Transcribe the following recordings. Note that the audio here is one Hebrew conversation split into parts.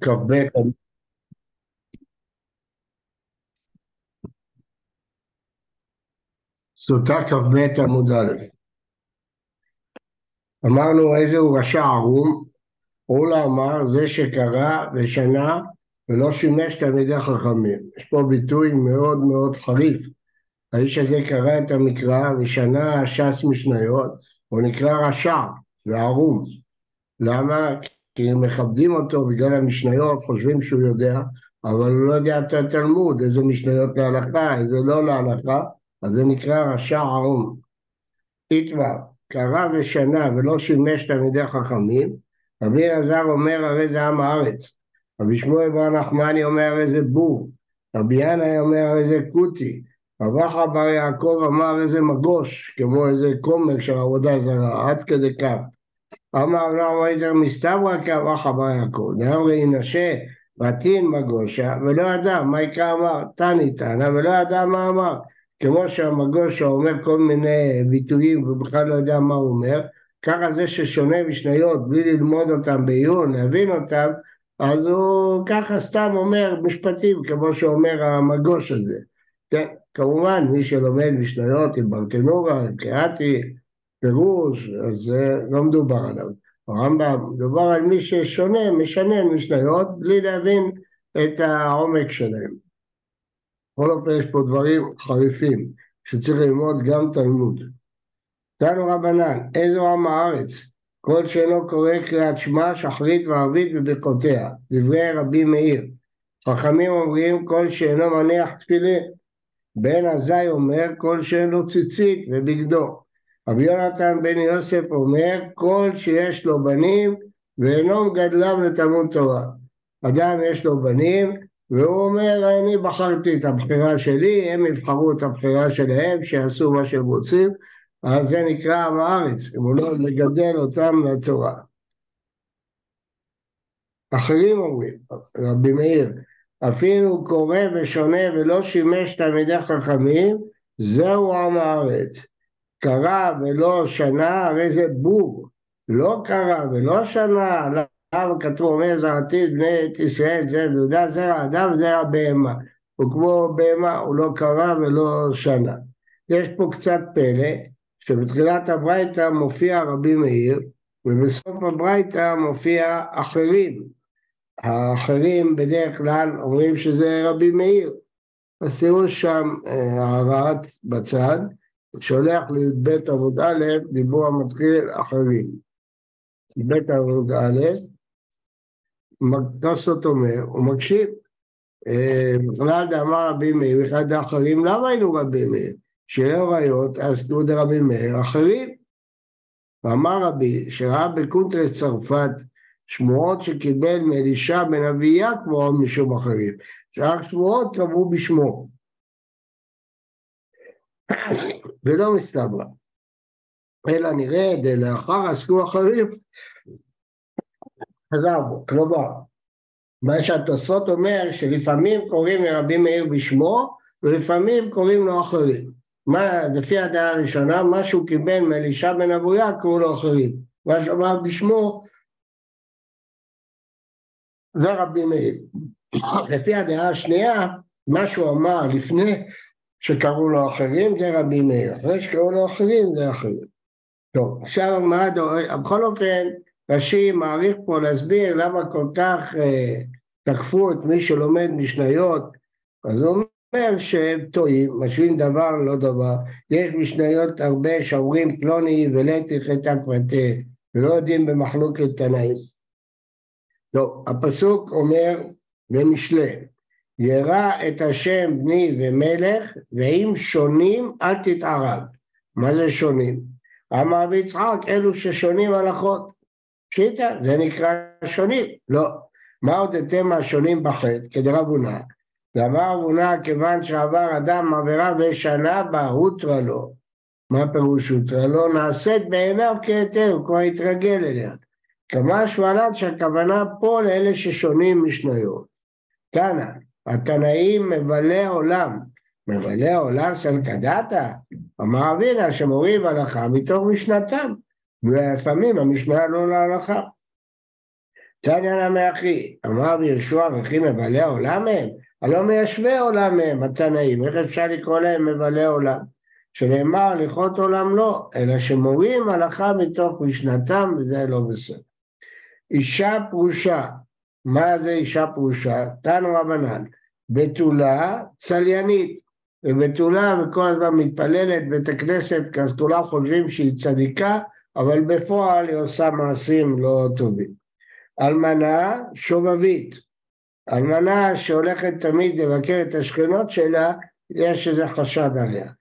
כ"ב סוטה כ"ב עמוד א' אמרנו איזה הוא רשע ערום, אולה אמר זה שקרא ושנה ולא שימש תלמידי חכמים. יש פה ביטוי מאוד מאוד חריף. האיש הזה קרא את המקרא ושנה ש"ס משניות, הוא נקרא רשע וערום. למה? כי מכבדים אותו בגלל המשניות, חושבים שהוא יודע, אבל הוא לא יודע את התלמוד, איזה משניות להלכה, איזה לא להלכה, אז זה נקרא רשע ערום. איתמר, קרא ושנה ולא שימש תלמידי חכמים, רבי אלעזר אומר הרי זה עם הארץ, רבי שמואל בר נחמני אומר הרי זה בור, רבי ינאי אומר הרי זה כותי, רב אחא בר יעקב אמר איזה מגוש, כמו איזה קומק של עבודה זרה, עד כדי כך. אמר לא איתר מסתברא כאב אחא בר יעקב, דאמרי ינשה ותין מגושה ולא ידע מה יקרא אמר, תני תנא ולא ידע מה אמר. כמו שהמגוש אומר כל מיני ביטויים ובכלל לא יודע מה הוא אומר, ככה זה ששונה משניות בלי ללמוד אותם בעיון, להבין אותם, אז הוא ככה סתם אומר משפטים כמו שאומר המגוש הזה. כן, כמובן מי שלומד משניות עם ברטנורה, עם קריאטי, פירוש, אז לא מדובר עליו. הרמב"ם מדובר על מי ששונה, משנה משניות, בלי להבין את העומק שלהם. בכל אופן יש פה דברים חריפים, שצריך ללמוד גם תלמוד. תנו רבנן, איזו עם הארץ, כל שאינו קורא קריאת שמע, שחרית וערבית בברכותיה, דברי רבי מאיר. חכמים אומרים כל שאינו מניח תפילין. בן עזאי אומר כל שאינו ציצית ובגדו. רבי יונתן בן יוסף אומר כל שיש לו בנים ואינו מגדלם לתלמוד תורה. אדם יש לו בנים והוא אומר אני בחרתי את הבחירה שלי, הם יבחרו את הבחירה שלהם, שיעשו מה שהם רוצים, אז זה נקרא עם הארץ, אם הוא לא מגדל אותם לתורה. אחרים אומרים, רבי מאיר, אפילו קורא ושונה ולא שימש תלמידי חכמים, זהו עם הארץ. קרא ולא שנה, הרי זה בור. לא קרא ולא שנה, למה כתוב אומר זרעתי בני את ישראל, זה דודה זרע אדם זרע בהמה. הוא כמו בהמה, הוא לא קרא ולא שנה. יש פה קצת פלא, שבתחילת הברייתא מופיע רבי מאיר, ובסוף הברייתא מופיע אחרים. האחרים בדרך כלל אומרים שזה רבי מאיר. אז תראו שם הערת בצד, שולח לי"ב עמוד א', דיבור המתחיל אחרים. י"ב עמוד א', תוספות אומר, הוא מקשיב. בכלל דאמר רבי מאיר, אחד האחרים, למה היינו רבי מאיר? שיהיה ראיות, אז תנו דרבי מאיר אחרים. ואמר רבי, שראה בקונטרי צרפת שמועות שקיבל מאלישע בן אביה כמו משום אחרים. שאר שמועות קבעו בשמו. ולא מסתברא. אלא נראה דלאחר עסקו אחרים, חזר בו. כלומר, מה שהתוספות אומר שלפעמים קוראים לרבי מאיר בשמו ולפעמים קוראים לו אחרים. מה, לפי הדעה הראשונה, מה שהוא קיבל מאלישע בן אבויה קראו לו אחרים. מה שאמר בשמו זה רבי מאיר. לפי הדעה השנייה, מה שהוא אמר לפני שקראו לו אחרים זה רבי מאיר, אחרי שקראו לו אחרים זה אחרים. טוב, עכשיו מה דורש, בכל אופן, רש"י מעריך פה להסביר למה כל כך אה, תקפו את מי שלומד משניות, אז הוא אומר שהם טועים, משווים דבר לא דבר, יש משניות הרבה שאומרים פלוני ולטיך את הקבטה, ולא יודעים במחלוקת תנאים. לא, הפסוק אומר במשלי, ירא את השם בני ומלך, ואם שונים אל תתערב. מה זה שונים? אמר רבי יצחק, אלו ששונים הלכות. פשיטא, זה נקרא שונים. לא. מה עוד אתם מהשונים בחטא? כדרב הונא. ואמר הונא, כיוון שעבר אדם עבירה ושנה בה, הותרה לו. מה פירוש הותרה לו? נעשית בעיניו כהיתר, הוא כבר התרגל אליה. כמה שמלת שהכוונה פה לאלה ששונים משניות. תנא, התנאים מבלי עולם. מבלי העולם סלקדתא? אמר אבינה שמוריד הלכה מתוך משנתם, ולפעמים המשנה לא להלכה. תניא נמי אחי, אמר ביהושע וכי מבעלי העולם הם? הלא מיישבי עולם הם, התנאים, איך אפשר לקרוא להם מבעלי עולם? שנאמר הליכות עולם לא, אלא שמורים הלכה מתוך משנתם, וזה לא בסדר. אישה פרושה, מה זה אישה פרושה? תנו רבנן, בתולה צליינית, ובתולה וכל הזמן מתפללת בית הכנסת, אז כולם חושבים שהיא צדיקה, אבל בפועל היא עושה מעשים לא טובים. אלמנה שובבית, אלמנה שהולכת תמיד לבקר את השכנות שלה, יש איזה חשד עליה.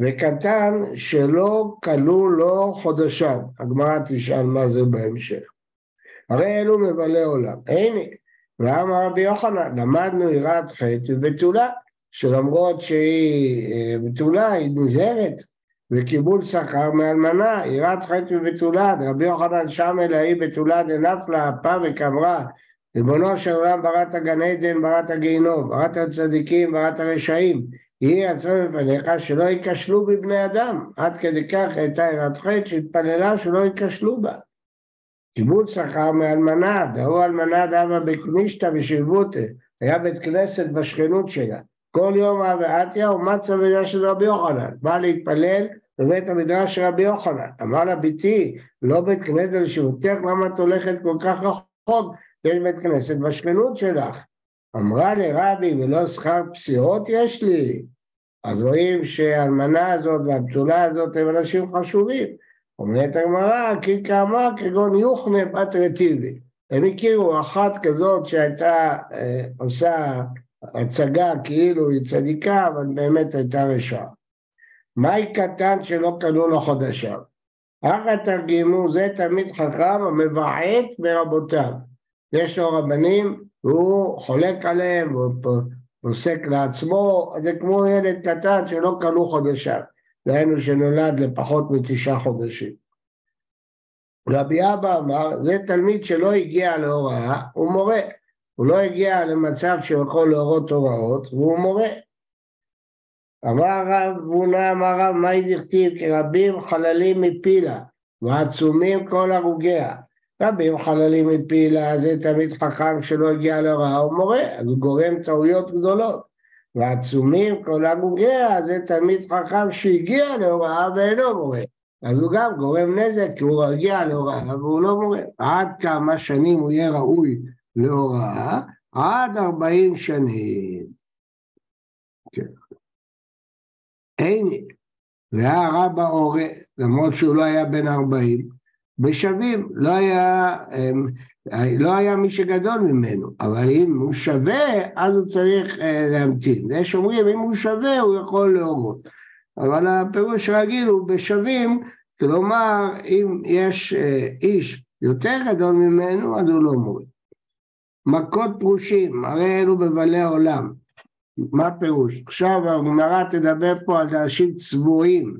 וקטן שלא כלו לו חודשיו. הגמרא תשאל מה זה בהמשך. הרי אלו מבלי עולם. הנה, ואמר רבי יוחנן, למדנו יראת חטא ובתולה, שלמרות שהיא אה, בתולה, היא נזהרת, וקיבול שכר מאלמנה, יראת חטא ובתולה, רבי יוחנן שם אלוהי בתולה דנפלה, אפה וקמרה, ריבונו של עולם בראת הגן עדן, בראת הגיהינום, בראת הצדיקים, בראת הרשעים. יהי עצמם בפניך שלא ייכשלו בבני אדם. עד כדי כך הייתה יראת חטא שהתפללה שלא ייכשלו בה. קיבול שכר מאלמנה, דהו אלמנה דבה בקנישתא בשלבותא, היה בית כנסת בשכנות שלה. כל יום אבעתיה ומצה בדעה של רבי יוחנן, בא להתפלל בבית המדרש של רבי יוחנן. אמר לה ביתי, לא בית כנסת לשבותך, למה את הולכת כל כך רחוק? יש בית כנסת בשכנות שלך. אמרה לרבי, ולא שכר פסיעות יש לי? אז רואים שהאלמנה הזאת והבתולה הזאת הם אנשים חשובים. אומרת הגמרא, כי כאמה כגון יוחנה בת רטיבי. הם הכירו אחת כזאת שהייתה אה, עושה הצגה כאילו היא צדיקה, אבל באמת הייתה רשעה. מהי קטן שלא קנו לו חודשיו? אחא תרגימו, זה תלמיד חכם המבעט ברבותיו. יש לו רבנים והוא חולק עליהם, הוא פוסק לעצמו, זה כמו ילד קטן שלא קנו חודשיו, דהיינו שנולד לפחות מתשעה חודשים. רבי אבא אמר, זה תלמיד שלא הגיע להוראה, הוא מורה. הוא לא הגיע למצב שהוא יכול להורות הוראות, והוא מורה. אמר הרב בונה, אמר הרב, מה דכתיב? כי רבים חללים מפילה, ועצומים כל הרוגיה. רבים חללים מפילה, זה תמיד חכם שלא הגיע להוראה, הוא מורה, אז הוא גורם טעויות גדולות. ועצומים כל הגוגיה, זה תמיד חכם שהגיע להוראה ואינו מורה. אז הוא גם גורם נזק, כי הוא הגיע להוראה והוא לא מורה. עד כמה שנים הוא יהיה ראוי להוראה? עד ארבעים שנים. כן. אין, והיה רבא אורה, למרות שהוא לא היה בן ארבעים, בשווים, לא היה, לא היה מי שגדול ממנו, אבל אם הוא שווה, אז הוא צריך אה, להמתין. יש אומרים, אם הוא שווה, הוא יכול להורות. אבל הפירוש הרגיל הוא בשווים, כלומר, אם יש אה, איש יותר גדול ממנו, אז הוא לא מוריד. מכות פרושים, הרי אלו בבעלי עולם. מה פירוש? עכשיו הגמרא תדבר פה על אנשים צבועים.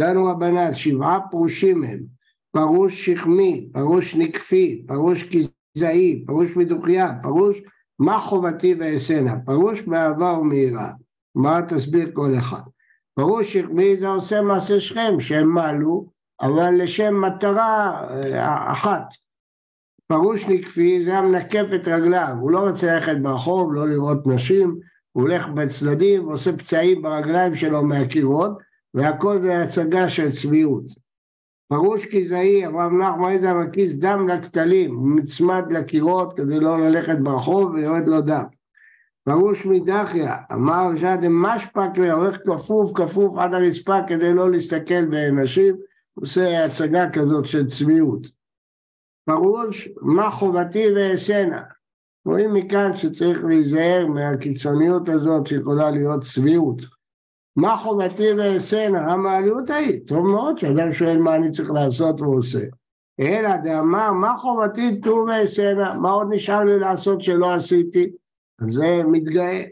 דנו רבנן, שבעה פרושים הם. פרוש שכמי, פרוש נקפי, פרוש כזעי, פרוש מדוחייה, פרוש מה חובתי ואעשנה, פרוש באהבה ומיראה. מה תסביר כל אחד? פרוש שכמי זה עושה מעשה שכם, שהם מעלו, אבל לשם מטרה אה, אחת. פרוש נקפי זה המנקף את רגליו, הוא לא רוצה ללכת ברחוב, לא לראות נשים, הוא הולך בצדדים, עושה פצעים ברגליים שלו מהקירות, והכל זה הצגה של צביעות. פרוש כזעי, אברהם נחמן איזה מקיס דם לכתלים, הוא מצמד לקירות כדי לא ללכת ברחוב ויורד לו דם. פרוש מדחיה, אמר שאתם משפק ועורך כפוף כפוף עד הרצפה כדי לא להסתכל באנשים, עושה הצגה כזאת של צביעות. פרוש, מה חובתי ואעשנה. רואים מכאן שצריך להיזהר מהקיצוניות הזאת שיכולה להיות צביעות. מה חובתי ואעשנה? המעליות ההיא. טוב מאוד שאדם שואל מה אני צריך לעשות ועושה. אלא דאמר מה חובתי ט"ו ואעשנה? מה עוד נשאר לי לעשות שלא עשיתי? זה מתגאה.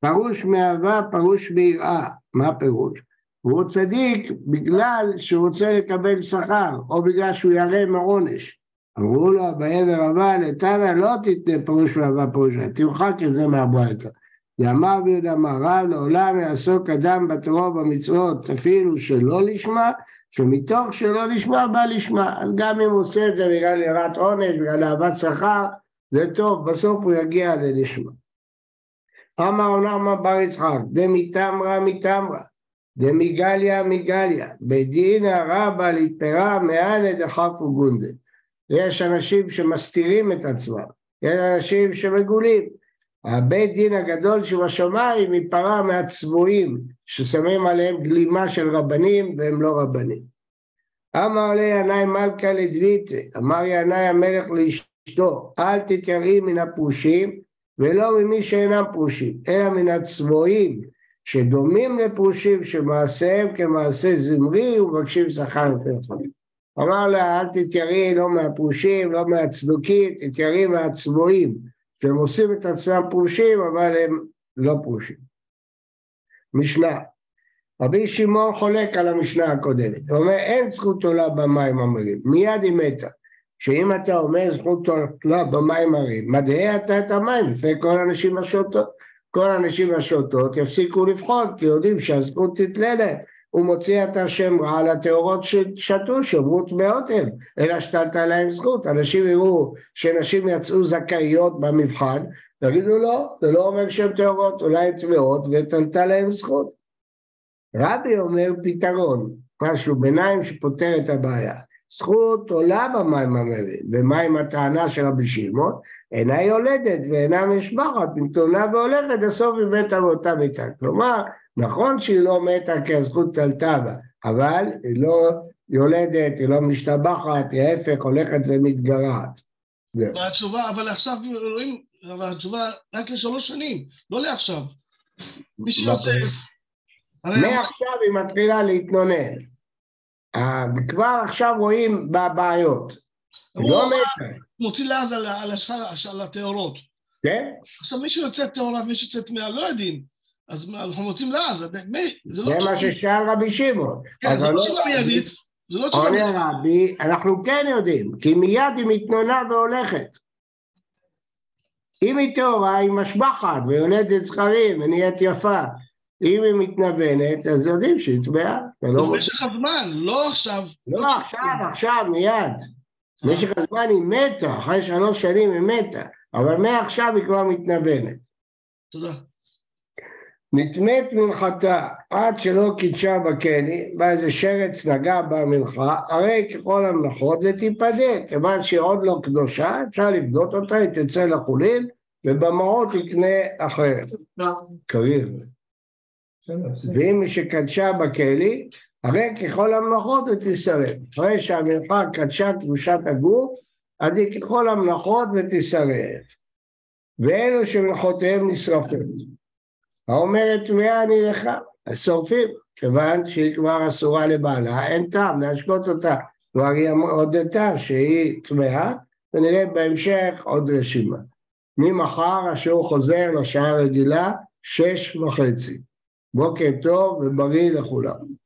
פרוש מאהבה, פרוש מיראה. מה הפירוש? הוא צדיק בגלל שהוא רוצה לקבל שכר, או בגלל שהוא ירא מעונש. אמרו לו אביי ורבה לתנא לא תתנה פירוש ואהבה פירושה, תמחק את זה מהברייתא. דאמר ויהודה אמר רב לעולם יעסוק אדם בתורה ובמצוות אפילו שלא לשמה, שמתוך שלא לשמה בא לשמה. אז גם אם הוא עושה את זה בגלל יראת עונש, בגלל אהבת שכר, זה טוב, בסוף הוא יגיע ללשמה. אמר נעמה בר יצחק, דמיתמרה מתמרה, דמיגליה מגליה, בדין רבא להתפרה מאנה דחפו גונדה. יש אנשים שמסתירים את עצמם, יש אנשים שמגולים. הבית דין הגדול שבשמיים ייפרע מהצבועים ששמים עליהם גלימה של רבנים והם לא רבנים. אמר לי ינאי מלכה לדביתרי, אמר ינאי המלך לאשתו, אל תתייראי מן הפרושים ולא ממי שאינם פרושים, אלא מן הצבועים שדומים לפרושים שמעשיהם כמעשה זמרי ומבקשים שכר יותר אמר לה, אל תתייראי לא מהפרושים, לא מהצדוקים, תתייראי מהצבועים, שהם עושים את עצמם פרושים, אבל הם לא פרושים. משנה, רבי שמעון חולק על המשנה הקודמת, הוא אומר אין זכות עולה במים המרים, מיד היא מתה, שאם אתה אומר זכות עולה במים המרים, מדעי אתה את המים לפני כל הנשים השותות, כל הנשים השותות יפסיקו לבחון, כי יודעים שהזכות תתלה להם, הוא מוציא את השם רע על הטהורות ששתו, שאמרו טמאות הם, אלא שתלת להם זכות. אנשים יראו שנשים יצאו זכאיות במבחן, תגידו לא, זה לא אומר שהן טהורות, אולי הן טמאות ותלת להם זכות. רבי אומר פתרון, משהו ביניים שפותר את הבעיה. זכות עולה במים המרים, ומה עם הטענה של רבי שמעון? אינה יולדת ואינה משבחת, מתונה והולכת, בסוף היא מתה באותה מיטה. כלומר, נכון שהיא לא מתה כי הזכות תלתה בה, אבל היא לא יולדת, היא לא משתבחת, היא ההפך, הולכת ומתגרעת. והתשובה, אבל עכשיו רואים, אבל התשובה רק לשלוש שנים, לא לעכשיו. מי שיוצא... מעכשיו היא מתחילה להתנונן. אה, כבר עכשיו רואים בעיות. לא מוציא לעז על הטהורות. כן? עכשיו מי שיוצא טהורה ומי שיוצא טמאה לא יודעים. אז אנחנו מוצאים לעז, זה לא... זה מה ששאל רבי שמעון. כן, זה לא תשובה מיידית. זה לא תשובה מיידית. עונה רבי, אנחנו כן יודעים, כי מיד היא מתנונה והולכת. אם היא טהורה, היא משבחת ויולדת זכרים ונהיית יפה. אם היא מתנוונת, אז יודעים שהיא טבעה. לא במשך הזמן, לא עכשיו. לא עכשיו, עכשיו, מיד. במשך הזמן היא מתה, אחרי שלוש שנים היא מתה, אבל מעכשיו היא כבר מתנוונת. תודה. נטמאת מנחתה עד שלא קידשה בכלי, בא שרץ נגע במנחה, הרי ככל המלאכות ותיפדה, כיוון שהיא עוד לא קדושה, אפשר לבדות אותה, היא תצא לחולין, ובמעות יקנה אחרת. קריר. ואם שקדשה בכלי, הרי ככל המלאכות ותשרף. אחרי שהמלאכה קדשה קדושת הגוף, אז היא ככל המלאכות ותשרף. ואלו שמלאכותיהם נשרפים. האומרת טמאה אני לך, אז שורפים, כיוון שהיא כבר אסורה לבעלה, אין טעם להשקות אותה. כבר היא הודתה שהיא טמאה, ונראה בהמשך עוד רשימה. ממחר אשר חוזר לשעה רגילה, שש וחצי. בוקר טוב ובריא לכולם.